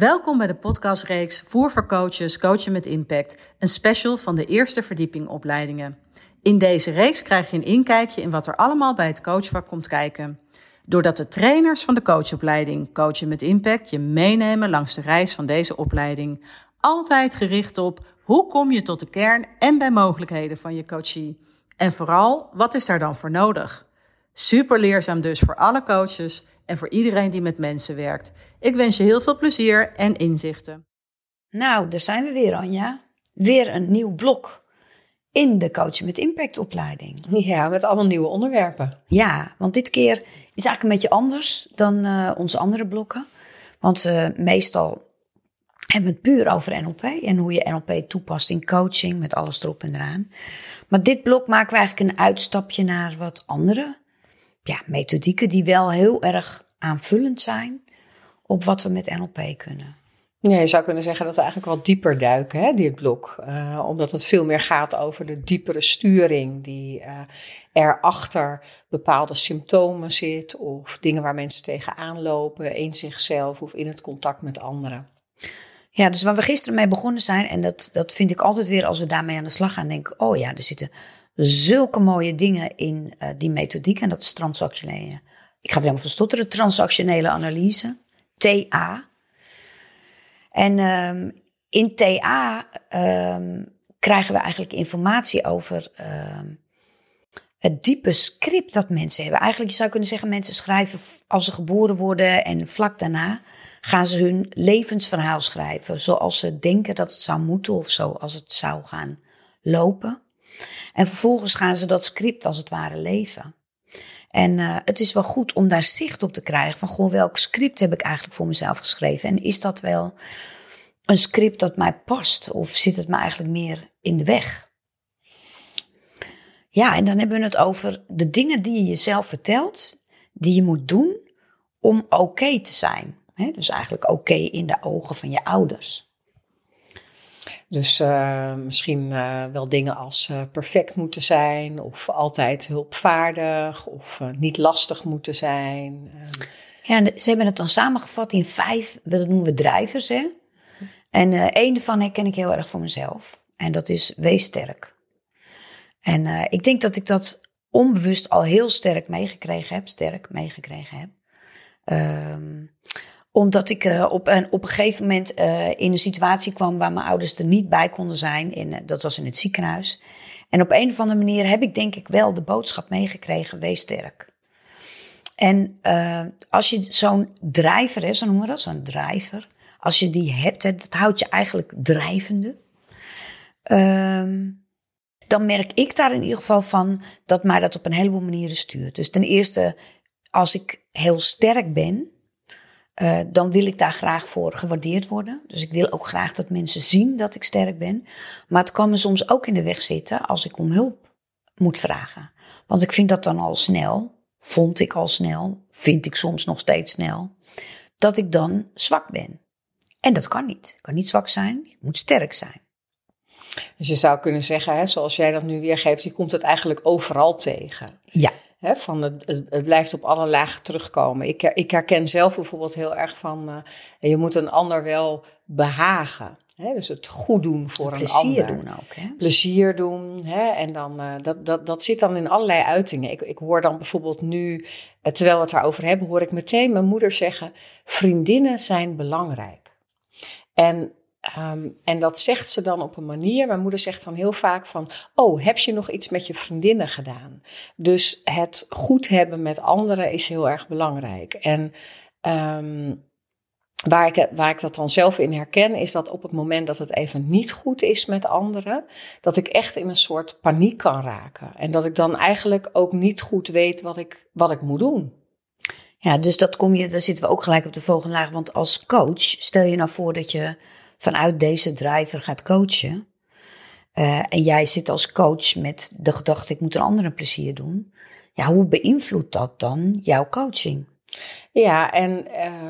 Welkom bij de podcastreeks Voer voor Coaches, Coachen met Impact, een special van de eerste verdieping opleidingen. In deze reeks krijg je een inkijkje in wat er allemaal bij het coachvak komt kijken. Doordat de trainers van de coachopleiding Coachen met Impact je meenemen langs de reis van deze opleiding. Altijd gericht op hoe kom je tot de kern en bij mogelijkheden van je coachie. En vooral, wat is daar dan voor nodig? Super leerzaam dus voor alle coaches en voor iedereen die met mensen werkt. Ik wens je heel veel plezier en inzichten. Nou, daar zijn we weer, Anja. Weer een nieuw blok in de Coachen met Impact opleiding. Ja, met allemaal nieuwe onderwerpen. Ja, want dit keer is eigenlijk een beetje anders dan uh, onze andere blokken. Want uh, meestal hebben we het puur over NLP en hoe je NLP toepast in coaching met alles erop en eraan. Maar dit blok maken we eigenlijk een uitstapje naar wat andere ja, methodieken die wel heel erg aanvullend zijn op wat we met NLP kunnen. Ja, je zou kunnen zeggen dat we eigenlijk wat dieper duiken, hè, dit blok. Uh, omdat het veel meer gaat over de diepere sturing die uh, er achter bepaalde symptomen zit. Of dingen waar mensen tegenaan lopen in zichzelf of in het contact met anderen. Ja, dus waar we gisteren mee begonnen zijn, en dat, dat vind ik altijd weer als we daarmee aan de slag gaan, denk ik, oh ja, er zitten zulke mooie dingen in uh, die methodiek en dat is transactionele. Ik ga er helemaal van stotteren, transactionele analyse, TA. En um, in TA um, krijgen we eigenlijk informatie over um, het diepe script dat mensen hebben. Eigenlijk je zou kunnen zeggen, mensen schrijven als ze geboren worden en vlak daarna gaan ze hun levensverhaal schrijven. Zoals ze denken dat het zou moeten of zoals het zou gaan lopen. En vervolgens gaan ze dat script als het ware leven. En uh, het is wel goed om daar zicht op te krijgen van, goh, welk script heb ik eigenlijk voor mezelf geschreven? En is dat wel een script dat mij past? Of zit het me eigenlijk meer in de weg? Ja, en dan hebben we het over de dingen die je jezelf vertelt, die je moet doen om oké te zijn. Dus eigenlijk oké in de ogen van je ouders. Dus uh, misschien uh, wel dingen als uh, perfect moeten zijn, of altijd hulpvaardig, of niet lastig moeten zijn. Ja, ze hebben het dan samengevat in vijf, dat noemen we drijvers. Hè? En één daarvan herken ik heel erg voor mezelf. En dat is wees sterk. En ik denk dat ik dat onbewust al heel sterk meegekregen heb, sterk meegekregen heb. Ehm, omdat ik uh, op, een, op een gegeven moment uh, in een situatie kwam waar mijn ouders er niet bij konden zijn. In, uh, dat was in het ziekenhuis. En op een of andere manier heb ik denk ik wel de boodschap meegekregen, wees sterk. En als je zo'n drijver, is, zo noemen we dat, zo'n drijver. Als je die hebt, dat houdt je eigenlijk drijvende. Ehm, dan merk ik daar in ieder geval van dat mij dat op een heleboel manieren stuurt. Dus ten eerste, als ik heel sterk ben, uh, dan wil ik daar graag voor gewaardeerd worden. Dus ik wil ook graag dat mensen zien dat ik sterk ben. Maar het kan me soms ook in de weg zitten als ik om hulp moet vragen. Want ik vind dat dan al snel, vond ik al snel, vind ik soms nog steeds snel, dat ik dan zwak ben. En dat kan niet. Ik kan niet zwak zijn, ik moet sterk zijn. Dus je zou kunnen zeggen, hè, zoals jij dat nu weergeeft, je komt het eigenlijk overal tegen. Ja van het, het, blijft op alle lagen terugkomen. Ik, ik herken zelf bijvoorbeeld heel erg van, uh, je moet een ander wel behagen. dus het goed doen voor een ander. Plezier doen ook. Hè? Plezier doen. en dan, uh, dat, dat, dat zit dan in allerlei uitingen. Ik, ik hoor dan bijvoorbeeld nu, terwijl we het daarover hebben, hoor ik meteen mijn moeder zeggen: vriendinnen zijn belangrijk. En Um, en dat zegt ze dan op een manier. Mijn moeder zegt dan heel vaak van: Oh, heb je nog iets met je vriendinnen gedaan? Dus het goed hebben met anderen is heel erg belangrijk. En um, waar, ik, waar ik dat dan zelf in herken, is dat op het moment dat het even niet goed is met anderen, dat ik echt in een soort paniek kan raken. En dat ik dan eigenlijk ook niet goed weet wat ik, wat ik moet doen. Ja, dus dat kom je, daar zitten we ook gelijk op de volgende laag. Want als coach, stel je nou voor dat je vanuit deze driver gaat coachen. Uh, en jij zit als coach met de gedachte, ik moet een ander een plezier doen. Ja, hoe beïnvloedt dat dan jouw coaching? Ja, en,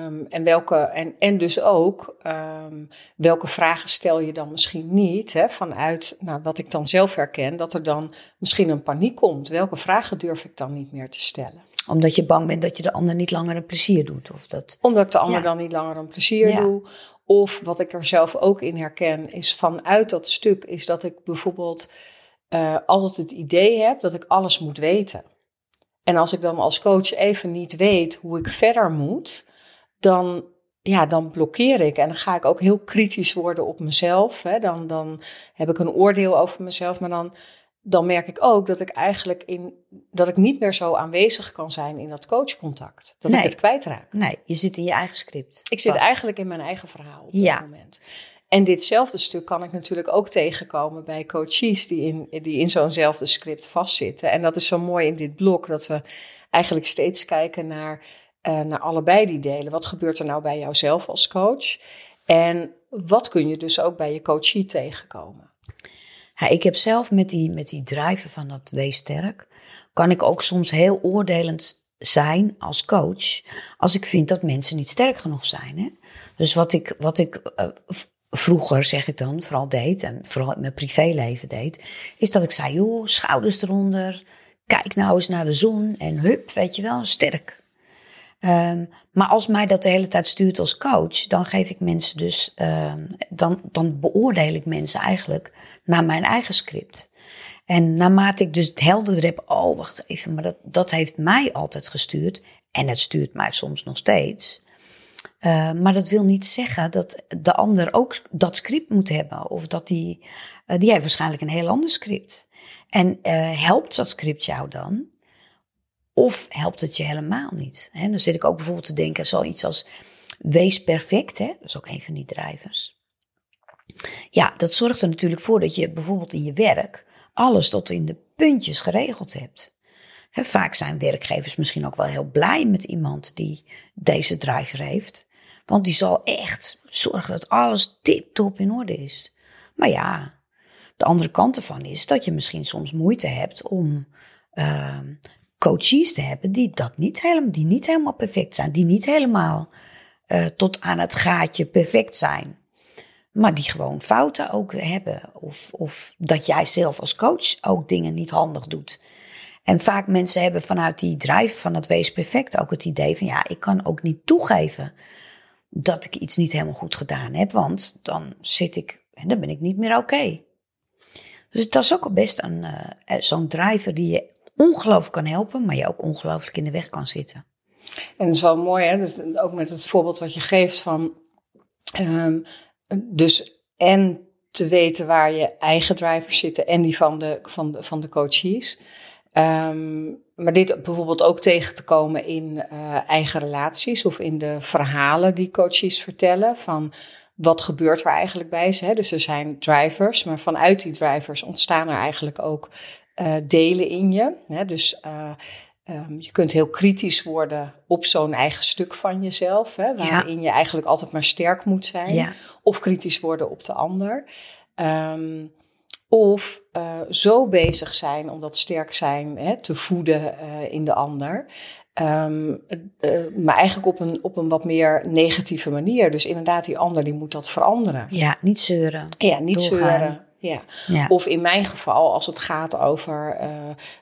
um, en, welke, en, en dus ook um, welke vragen stel je dan misschien niet hè, vanuit nou, wat ik dan zelf herken, dat er dan misschien een paniek komt. Welke vragen durf ik dan niet meer te stellen? Omdat je bang bent dat je de ander niet langer een plezier doet. Of dat, Omdat ik de ander Ja. dan niet langer een plezier Ja. doe. Of wat ik er zelf ook in herken, is vanuit dat stuk, is dat ik bijvoorbeeld eh, altijd het idee heb dat ik alles moet weten. En als ik dan als coach even niet weet hoe ik verder moet, dan, ja, dan blokkeer ik. En dan ga ik ook heel kritisch worden op mezelf. Hè. Dan, dan heb ik een oordeel over mezelf, maar dan, dan merk ik ook dat ik eigenlijk in, dat ik niet meer zo aanwezig kan zijn in dat coachcontact. Dat Nee. ik het kwijtraak. nee, je zit in je eigen script. Ik zit eigenlijk in mijn eigen verhaal op Ja. dit moment. En ditzelfde stuk kan ik natuurlijk ook tegenkomen bij coaches die in, die in zo'nzelfde script vastzitten. En dat is zo mooi in dit blok dat we eigenlijk steeds kijken naar, eh, naar allebei die delen. Wat gebeurt er nou bij jouzelf als coach? En wat kun je dus ook bij je coachie tegenkomen? Ja, ik heb zelf met die, met die drijven van dat wees sterk, kan ik ook soms heel oordelend zijn als coach. Als ik vind dat mensen niet sterk genoeg zijn. Hè? Dus wat ik, wat ik eh, vroeger, zeg ik dan, vooral deed, en vooral in mijn privéleven deed, is dat ik zei, joh, schouders eronder, kijk nou eens naar de zon en hup, weet je wel, sterk. Ehm, maar als mij dat de hele tijd stuurt als coach, dan geef ik mensen dus, ehm, dan, dan beoordeel ik mensen eigenlijk naar mijn eigen script. En naarmate ik dus het helderder heb, oh wacht even, maar dat, dat heeft mij altijd gestuurd. En het stuurt mij soms nog steeds. Uh, maar dat wil niet zeggen dat de ander ook dat script moet hebben. Of dat die, uh, die heeft waarschijnlijk een heel ander script. En uh, helpt dat script jou dan? Of helpt het je helemaal niet? Dan zit ik ook bijvoorbeeld te denken, zoiets als wees perfect. Dat is ook een van die drijvers. Ja, dat zorgt er natuurlijk voor dat je bijvoorbeeld in je werk alles tot in de puntjes geregeld hebt. He, vaak zijn werkgevers misschien ook wel heel blij met iemand die deze driver heeft. Want die zal echt zorgen dat alles tip-top in orde is. Maar ja, de andere kant ervan is dat je misschien soms moeite hebt om uh, coaches te hebben die, dat niet helemaal, die niet helemaal perfect zijn. Die niet helemaal uh, tot aan het gaatje perfect zijn. Maar die gewoon fouten ook hebben. Of, of dat jij zelf als coach ook dingen niet handig doet. En vaak mensen hebben vanuit die drive van het wees perfect ook het idee van ja, ik kan ook niet toegeven dat ik iets niet helemaal goed gedaan heb, want dan zit ik en dan ben ik niet meer oké. Dus dat is ook al best een uh, zo'n driver die je ongelooflijk kan helpen, maar je ook ongelooflijk in de weg kan zitten. En dat is wel mooi, hè? Dus ook met het voorbeeld wat je geeft van, um, dus en te weten waar je eigen drivers zitten en die van de, van de, van de coaches. Um, maar dit bijvoorbeeld ook tegen te komen in uh, eigen relaties of in de verhalen die coaches vertellen van wat gebeurt er eigenlijk bij ze. Hè? Dus er zijn drivers, maar vanuit die drivers ontstaan er eigenlijk ook uh, delen in je. Hè? Dus uh, um, je kunt heel kritisch worden op zo'n eigen stuk van jezelf, hè? waarin ja. je eigenlijk altijd maar sterk moet zijn. Ja. Of kritisch worden op de ander. Um, of uh, zo bezig zijn om dat sterk zijn hè, te voeden uh, in de ander. Um, uh, maar eigenlijk op een, op een wat meer negatieve manier. Dus inderdaad, die ander die moet dat veranderen. Ja, niet zeuren. Ja, niet Doorgaan. zeuren. Ja. Ja. Of in mijn geval, als het gaat over uh,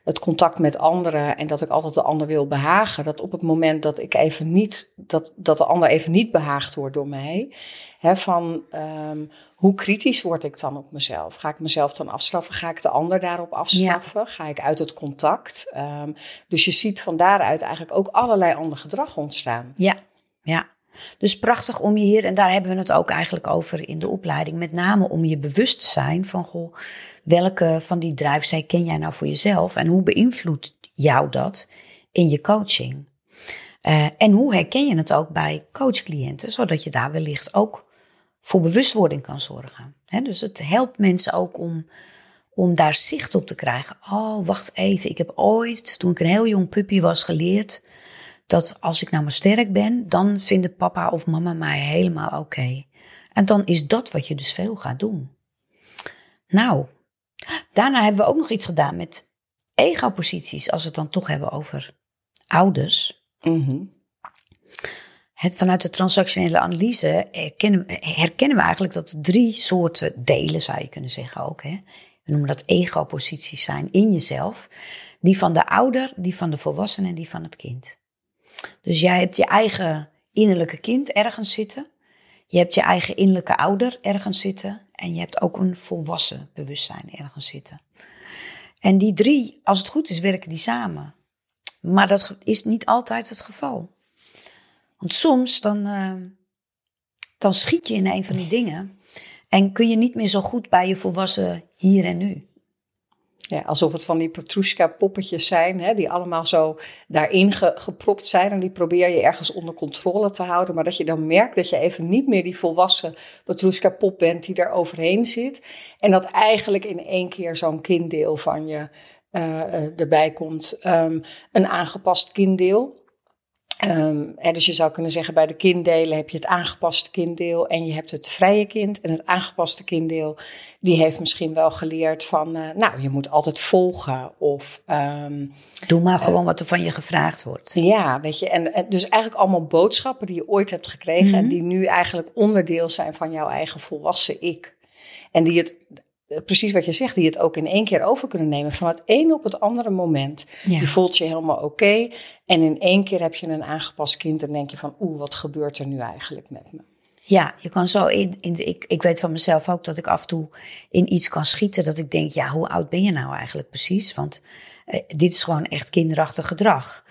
het contact met anderen en dat ik altijd de ander wil behagen, dat op het moment dat ik even niet, dat, dat de ander even niet behaagd wordt door mij, hè, van um, hoe kritisch word ik dan op mezelf? Ga ik mezelf dan afstraffen? Ga ik de ander daarop afstraffen? Ja. Ga ik uit het contact? Um, dus je ziet van daaruit eigenlijk ook allerlei ander gedrag ontstaan. Ja, ja. Dus prachtig om je hier, en daar hebben we het ook eigenlijk over in de opleiding, met name om je bewust te zijn van, goh, welke van die drijfzij ken jij nou voor jezelf en hoe beïnvloedt jou dat in je coaching? Uh, en hoe herken je het ook bij coachcliënten, zodat je daar wellicht ook voor bewustwording kan zorgen. He, dus het helpt mensen ook om, om daar zicht op te krijgen. Oh, wacht even, ik heb ooit, toen ik een heel jong puppy was, geleerd dat als ik nou maar sterk ben, dan vinden papa of mama mij helemaal oké. Okay. En dan is dat wat je dus veel gaat doen. Nou, daarna hebben we ook nog iets gedaan met ego-posities, als we het dan toch hebben over ouders. Mm -hmm. Het, vanuit de transactionele analyse herkennen, herkennen we eigenlijk dat er drie soorten delen, zou je kunnen zeggen ook. Hè? we noemen dat ego-posities zijn in jezelf. Die van de ouder, die van de volwassene en die van het kind. Dus jij hebt je eigen innerlijke kind ergens zitten. Je hebt je eigen innerlijke ouder ergens zitten. En je hebt ook een volwassen bewustzijn ergens zitten. En die drie, als het goed is, werken die samen. Maar dat is niet altijd het geval. Want soms dan, uh, dan schiet je in een van die dingen. En kun je niet meer zo goed bij je volwassen hier en nu. Ja, alsof het van die Petrushka-poppetjes zijn, hè, die allemaal zo daarin gepropt zijn. En die probeer je ergens onder controle te houden. Maar dat je dan merkt dat je even niet meer die volwassen Petrushka-pop bent die daar overheen zit. En dat eigenlijk in één keer zo'n kinddeel van je uh, erbij komt. Um, een aangepast kinddeel. Um, dus je zou kunnen zeggen, bij de kinddelen heb je het aangepaste kinddeel en je hebt het vrije kind. En het aangepaste kinddeel, die heeft misschien wel geleerd van, uh, nou, je moet altijd volgen of... Um, Doe maar gewoon uh, wat er van je gevraagd wordt. Ja, weet je, en, en dus eigenlijk allemaal boodschappen die je ooit hebt gekregen mm -hmm. en die nu eigenlijk onderdeel zijn van jouw eigen volwassen ik. En die het eh, precies wat je zegt, die het ook in één keer over kunnen nemen. Van het een op het andere moment. Ja. Je voelt je helemaal oké. Okay, en in één keer heb je een aangepast kind en denk je van, oeh, wat gebeurt er nu eigenlijk met me? Ja, je kan zo in, in ik, ik weet van mezelf ook dat ik af en toe in iets kan schieten. Dat ik denk, ja, hoe oud ben je nou eigenlijk precies? Want eh, dit is gewoon echt kinderachtig gedrag.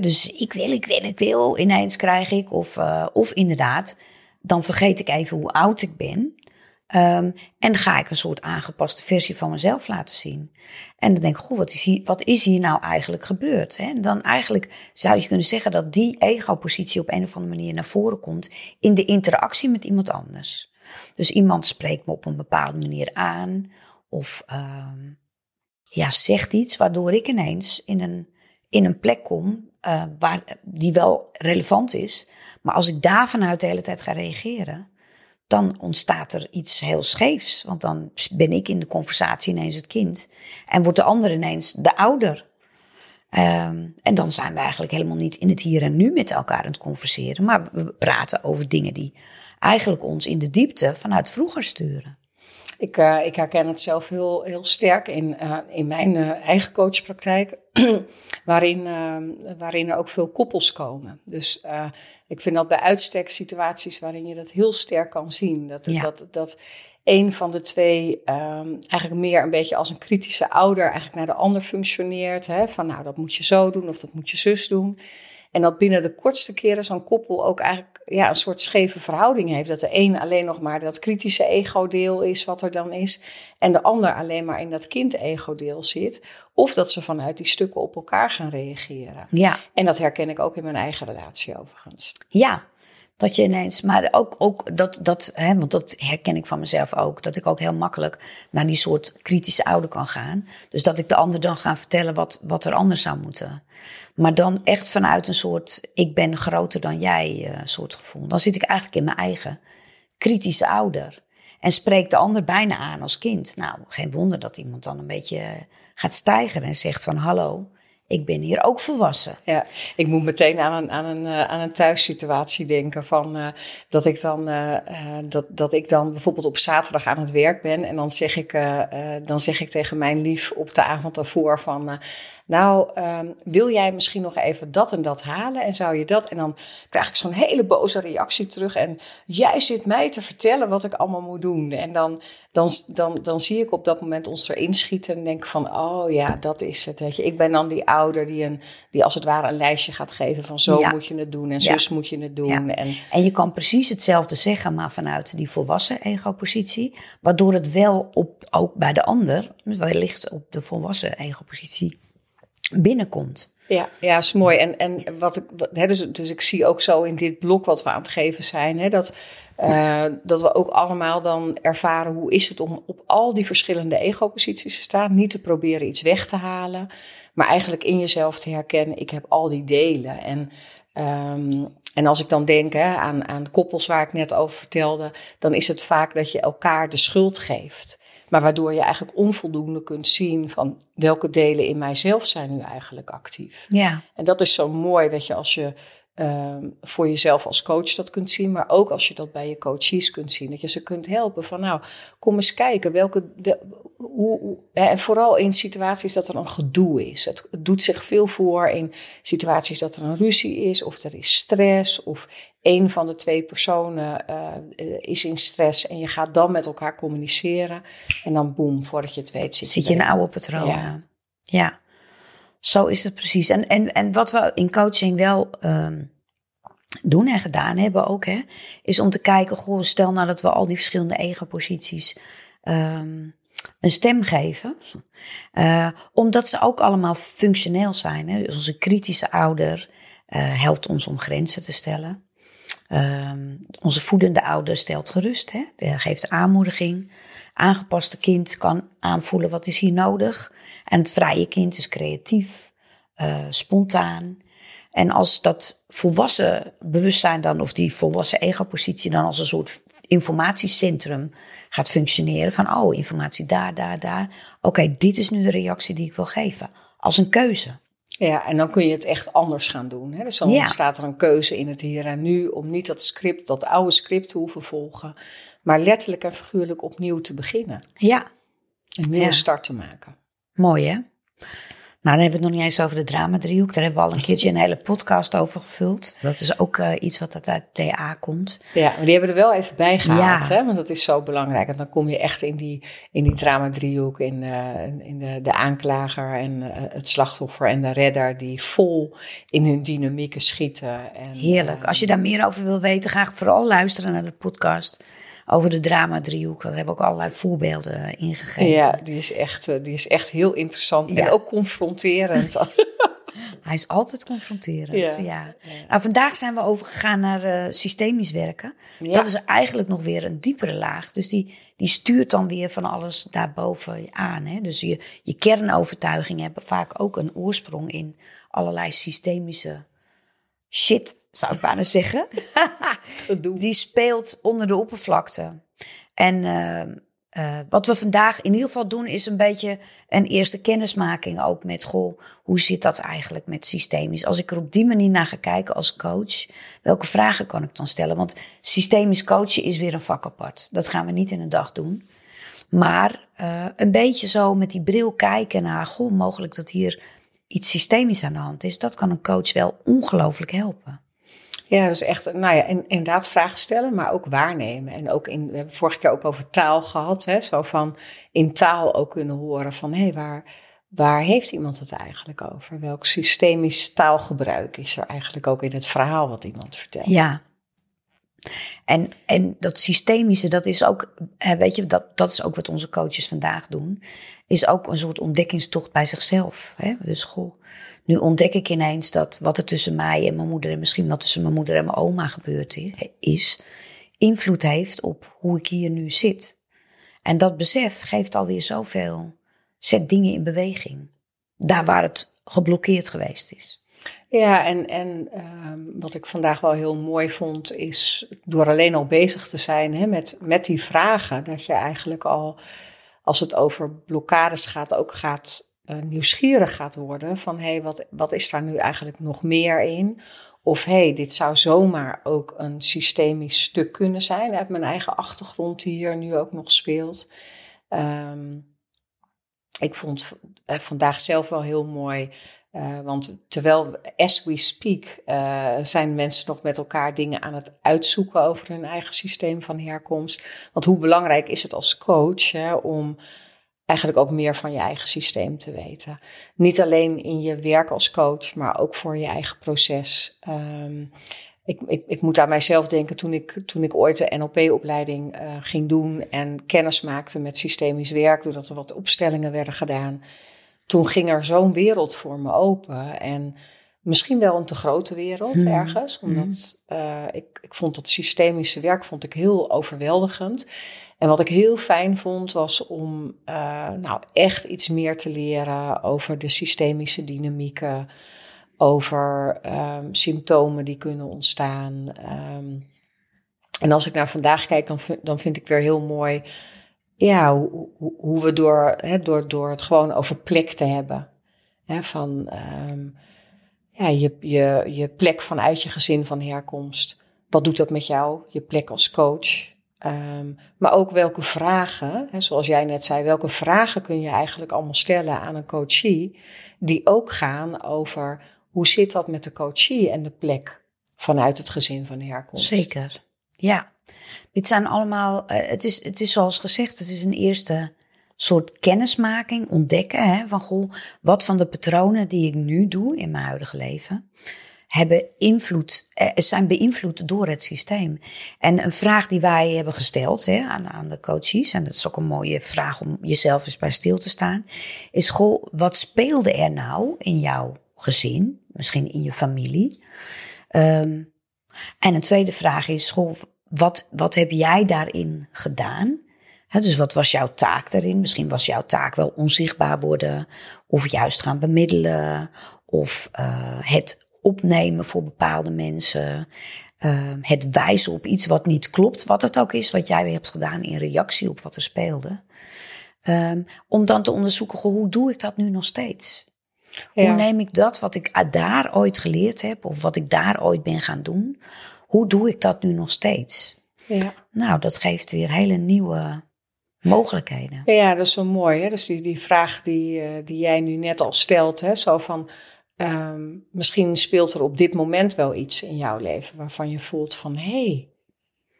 Dus ik wil, ik wil, ik wil. Ineens krijg ik, of, uh, of inderdaad, dan vergeet ik even hoe oud ik ben. Um, en ga ik een soort aangepaste versie van mezelf laten zien. En dan denk ik, goh, wat is hier, wat is hier nou eigenlijk gebeurd? Hè? En dan eigenlijk zou je kunnen zeggen dat die ego-positie op een of andere manier naar voren komt in de interactie met iemand anders. Dus iemand spreekt me op een bepaalde manier aan of um, ja, zegt iets waardoor ik ineens in een, in een plek kom uh, waar, die wel relevant is. Maar als ik daar vanuit de hele tijd ga reageren, dan ontstaat er iets heel scheefs. Want dan ben ik in de conversatie ineens het kind. En wordt de ander ineens de ouder. Um, en dan zijn we eigenlijk helemaal niet in het hier en nu met elkaar aan het converseren. Maar we praten over dingen die eigenlijk ons in de diepte vanuit vroeger sturen. Ik, uh, ik herken het zelf heel, heel sterk in, uh, in mijn uh, eigen coachpraktijk, waarin, waarin er ook veel koppels komen. Dus ik vind dat bij uitstek situaties waarin je dat heel sterk kan zien. Dat, ja. dat, dat een van de twee um, eigenlijk meer een beetje als een kritische ouder eigenlijk naar de ander functioneert. Hè? Van nou, dat moet je zo doen of dat moet je zus doen. En dat binnen de kortste keren zo'n koppel ook eigenlijk ja, een soort scheve verhouding heeft. Dat de een alleen nog maar dat kritische ego-deel is wat er dan is. En de ander alleen maar in dat kind-ego-deel zit. Of dat ze vanuit die stukken op elkaar gaan reageren. Ja. En dat herken ik ook in mijn eigen relatie overigens. Ja, dat je ineens, maar ook, ook dat, dat hè, want dat herken ik van mezelf ook, dat ik ook heel makkelijk naar die soort kritische ouder kan gaan. Dus dat ik de ander dan ga vertellen wat, wat er anders zou moeten. Maar dan echt vanuit een soort, ik ben groter dan jij uh, soort gevoel. Dan zit ik eigenlijk in mijn eigen kritische ouder. En spreekt de ander bijna aan als kind. Nou, geen wonder dat iemand dan een beetje gaat stijgen en zegt van hallo, ik ben hier ook volwassen. Ja, ik moet meteen aan een, aan een, uh, aan een thuissituatie denken. Van, uh, dat, ik dan, uh, dat, dat ik dan bijvoorbeeld op zaterdag aan het werk ben. En dan zeg ik, dan zeg ik tegen mijn lief op de avond daarvoor van... Nou, um, wil jij misschien nog even dat en dat halen? En zou je dat? En dan krijg ik zo'n hele boze reactie terug. En jij zit mij te vertellen wat ik allemaal moet doen. En dan, dan, dan, dan zie ik op dat moment ons erin schieten en denk van, oh ja, dat is het. Weet je. Ik ben dan die ouder die, een, die als het ware een lijstje gaat geven van zo ja. moet je het doen en ja. zus moet je het doen. Ja. En, en je kan precies hetzelfde zeggen, maar vanuit die volwassen ego-positie. Waardoor het wel op, ook bij de ander, wellicht op de volwassen ego-positie binnenkomt. Ja, ja, is mooi. En, en wat ik, hè, dus, dus ik zie ook zo in dit blok wat we aan het geven zijn, hè, dat, uh, dat we ook allemaal dan ervaren hoe is het om op al die verschillende ego-posities te staan. Niet te proberen iets weg te halen, maar eigenlijk in jezelf te herkennen, ik heb al die delen. En, um, en als ik dan denk hè, aan, aan koppels waar ik net over vertelde, dan is het vaak dat je elkaar de schuld geeft. Maar waardoor je eigenlijk onvoldoende kunt zien van welke delen in mijzelf zijn nu eigenlijk actief. Ja. En dat is zo mooi, weet je, als je ehm, voor jezelf als coach dat kunt zien, maar ook als je dat bij je coaches kunt zien. Dat je ze kunt helpen van nou, kom eens kijken welke, de, hoe, hoe, en vooral in situaties dat er een gedoe is. Het, het doet zich veel voor in situaties dat er een ruzie is, of er is stress, of een van de twee personen uh, is in stress en je gaat dan met elkaar communiceren. En dan boem, voordat je het weet zit, Zit je in oude patronen. Ja. ja. Zo is het precies. En, en, en wat we in coaching wel um, doen en gedaan hebben ook, hè, is om te kijken, goh, stel nou dat we al die verschillende ego-posities um, een stem geven. Uh, omdat ze ook allemaal functioneel zijn. Hè. Dus onze kritische ouder uh, helpt ons om grenzen te stellen. Um, onze voedende ouder stelt gerust, hè? geeft aanmoediging. Aangepaste kind kan aanvoelen wat is hier nodig. En het vrije kind is creatief, uh, spontaan. En als dat volwassen bewustzijn dan, of die volwassen ego-positie dan als een soort informatiecentrum gaat functioneren. Van, oh, informatie daar, daar, daar. Oké, dit is nu de reactie die ik wil geven. Als een keuze. Ja, en dan kun je het echt anders gaan doen. Hè? Dus dan ja. staat er een keuze in het hier en nu om niet dat script, dat oude script te hoeven volgen, maar letterlijk en figuurlijk opnieuw te beginnen. Ja. Een nieuwe ja. start te maken. Mooi hè? Nou, dan hebben we het nog niet eens over de drama-driehoek. Daar hebben we al een keertje een hele podcast over gevuld. Dat is ook uh, iets wat uit TA komt. Ja, maar die hebben er wel even bij gehaald, ja. hè? want dat is zo belangrijk. En dan kom je echt in die, in die drama-driehoek, in, uh, in de, de aanklager en uh, het slachtoffer en de redder, die vol in hun dynamieken schieten. En, Heerlijk. Als je daar meer over wil weten, ga vooral luisteren naar de podcast over de drama-driehoek. Daar hebben we ook allerlei voorbeelden in gegeven. Ja, die is echt, die is echt heel interessant ja. en ook confronterend. Hij is altijd confronterend, ja. ja. Nou, vandaag zijn we overgegaan naar uh, systemisch werken. Ja. Dat is eigenlijk nog weer een diepere laag. Dus die, die stuurt dan weer van alles daarboven aan. Hè? Dus je, je kernovertuigingen hebben vaak ook een oorsprong in allerlei systemische shit zou ik bijna zeggen. die speelt onder de oppervlakte. En uh, uh, wat we vandaag in ieder geval doen, is een beetje een eerste kennismaking ook met, goh, hoe zit dat eigenlijk met systemisch? Als ik er op die manier naar ga kijken als coach, welke vragen kan ik dan stellen? Want systemisch coachen is weer een vak apart. Dat gaan we niet in een dag doen. Maar uh, een beetje zo met die bril kijken naar, goh, mogelijk dat hier iets systemisch aan de hand is. Dat kan een coach wel ongelooflijk helpen. Ja, dus echt, nou ja, inderdaad vragen stellen, maar ook waarnemen. En ook in, we hebben vorige keer ook over taal gehad, hè, zo van in taal ook kunnen horen van hé, hey, waar, waar heeft iemand het eigenlijk over? Welk systemisch taalgebruik is er eigenlijk ook in het verhaal wat iemand vertelt? Ja. En, en dat systemische, dat is ook, weet je, dat, dat is ook wat onze coaches vandaag doen, is ook een soort ontdekkingstocht bij zichzelf. Hè? Dus goh, nu ontdek ik ineens dat wat er tussen mij en mijn moeder en misschien wat tussen mijn moeder en mijn oma gebeurd is, invloed heeft op hoe ik hier nu zit. En dat besef geeft alweer zoveel, zet dingen in beweging. Daar waar het geblokkeerd geweest is. Ja, en, en uh, wat ik vandaag wel heel mooi vond, is door alleen al bezig te zijn hè, met, met die vragen, dat je eigenlijk al, als het over blokkades gaat, ook gaat uh, nieuwsgierig gaat worden van hé, hey, wat, wat is daar nu eigenlijk nog meer in? Of hé, hey, dit zou zomaar ook een systemisch stuk kunnen zijn uit mijn eigen achtergrond die hier nu ook nog speelt. Um, ik vond uh, vandaag zelf wel heel mooi, uh, want terwijl as we speak uh, zijn mensen nog met elkaar dingen aan het uitzoeken over hun eigen systeem van herkomst. Want hoe belangrijk is het als coach hè, om eigenlijk ook meer van je eigen systeem te weten. Niet alleen in je werk als coach, maar ook voor je eigen proces. Um, ik, ik, ik, moet aan mijzelf denken toen ik, toen ik ooit de NLP-opleiding uh, ging doen en kennis maakte met systemisch werk, doordat er wat opstellingen werden gedaan. Toen ging er zo'n wereld voor me open. En misschien wel een te grote wereld hmm. ergens. Omdat uh, ik, ik vond dat systemische werk vond ik heel overweldigend. En wat ik heel fijn vond, was om uh, nou, echt iets meer te leren over de systemische dynamieken, over um, symptomen die kunnen ontstaan. Um, en als ik naar vandaag kijk, dan, dan vind ik weer heel mooi ja, hoe, we door, hè, door, door het gewoon over plek te hebben. Hè, van, um, ja, je, je, je plek vanuit je gezin van herkomst. Wat doet dat met jou? Je plek als coach. Ehm, maar ook welke vragen, hè, zoals jij net zei, welke vragen kun je eigenlijk allemaal stellen aan een coachie, die ook gaan over hoe zit dat met de coachie en de plek vanuit het gezin van herkomst. Zeker, ja. Dit zijn allemaal, uh, het, is, het is zoals gezegd, het is een eerste soort kennismaking, ontdekken hè, van goh, wat van de patronen die ik nu doe in mijn huidige leven, hebben invloed, eh, zijn beïnvloed door het systeem. En een vraag die wij hebben gesteld hè, aan, aan de coaches, en dat is ook een mooie vraag om jezelf eens bij stil te staan, is goh, wat speelde er nou in jouw gezin, misschien in je familie? Um, en een tweede vraag is, goh, wat, wat heb jij daarin gedaan? dus wat was jouw taak daarin? Misschien was jouw taak wel onzichtbaar worden, of juist gaan bemiddelen, of uh, het opnemen voor bepaalde mensen. Uh, het wijzen op iets wat niet klopt, wat het ook is, wat jij hebt gedaan in reactie op wat er speelde. Um, om dan te onderzoeken, hoe doe ik dat nu nog steeds? Ja. Hoe neem ik dat wat ik daar ooit geleerd heb, of wat ik daar ooit ben gaan doen, hoe doe ik dat nu nog steeds? Ja. Nou, dat geeft weer hele nieuwe mogelijkheden. Ja, dat is zo mooi. Hè? Dus die, die vraag die, uh, die jij nu net al stelt, hè? zo van um, misschien speelt er op dit moment wel iets in jouw leven waarvan je voelt van hé, hey,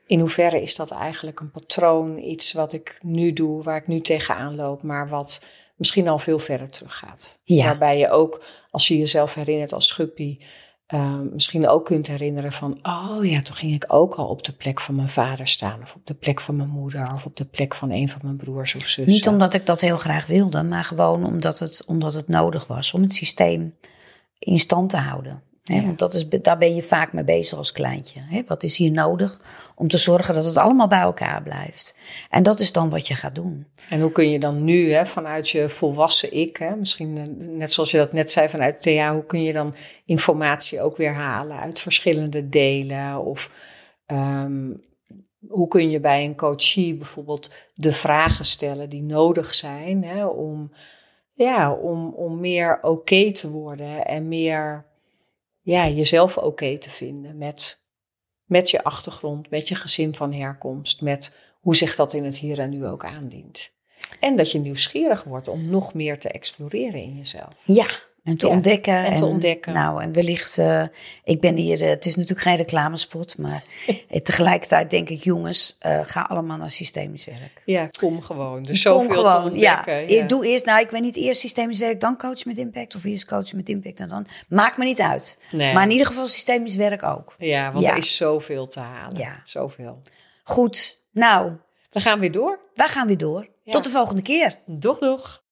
in hoeverre is dat eigenlijk een patroon, iets wat ik nu doe, waar ik nu tegenaan loop, maar wat misschien al veel verder teruggaat. Ja. Waarbij je ook, als je jezelf herinnert als schuppie, uh, misschien ook kunt herinneren van, oh ja, toen ging ik ook al op de plek van mijn vader staan, of op de plek van mijn moeder, of op de plek van een van mijn broers of zussen. Niet omdat ik dat heel graag wilde, maar gewoon omdat het, omdat het nodig was om het systeem in stand te houden. Want dat is, daar ben je vaak mee bezig als kleintje. Hè? Wat is hier nodig om te zorgen dat het allemaal bij elkaar blijft? En dat is dan wat je gaat doen. En hoe kun je dan nu, hè, vanuit je volwassen ik, hè, misschien eh, net zoals je dat net zei vanuit Thea, hoe kun je dan informatie ook weer halen uit verschillende delen? Of um, hoe kun je bij een coachie bijvoorbeeld de vragen stellen die nodig zijn hè, om, ja, om, om meer oké okay te worden en meer ja, jezelf oké te vinden met, met je achtergrond, met je gezin van herkomst, met hoe zich dat in het hier en nu ook aandient. En dat je nieuwsgierig wordt om nog meer te exploreren in jezelf. Ja, en te ontdekken. En te ontdekken. Nou, en wellicht, uh, ik ben hier, uh, het is natuurlijk geen reclamespot, maar tegelijkertijd denk ik, jongens, uh, ga allemaal naar systemisch werk. Ja, kom gewoon. Dus kom zoveel gewoon, te ontdekken. Ja. ja. Ik doe eerst, nou, ik weet niet, eerst systemisch werk, dan coach met impact, of eerst coach met impact en dan. Maakt me niet uit. Nee. Maar in ieder geval systemisch werk ook. Ja, want er is zoveel te halen. Ja. Zoveel. Goed, nou. We gaan weer door. We gaan weer door. Tot de volgende keer. Doeg, doeg.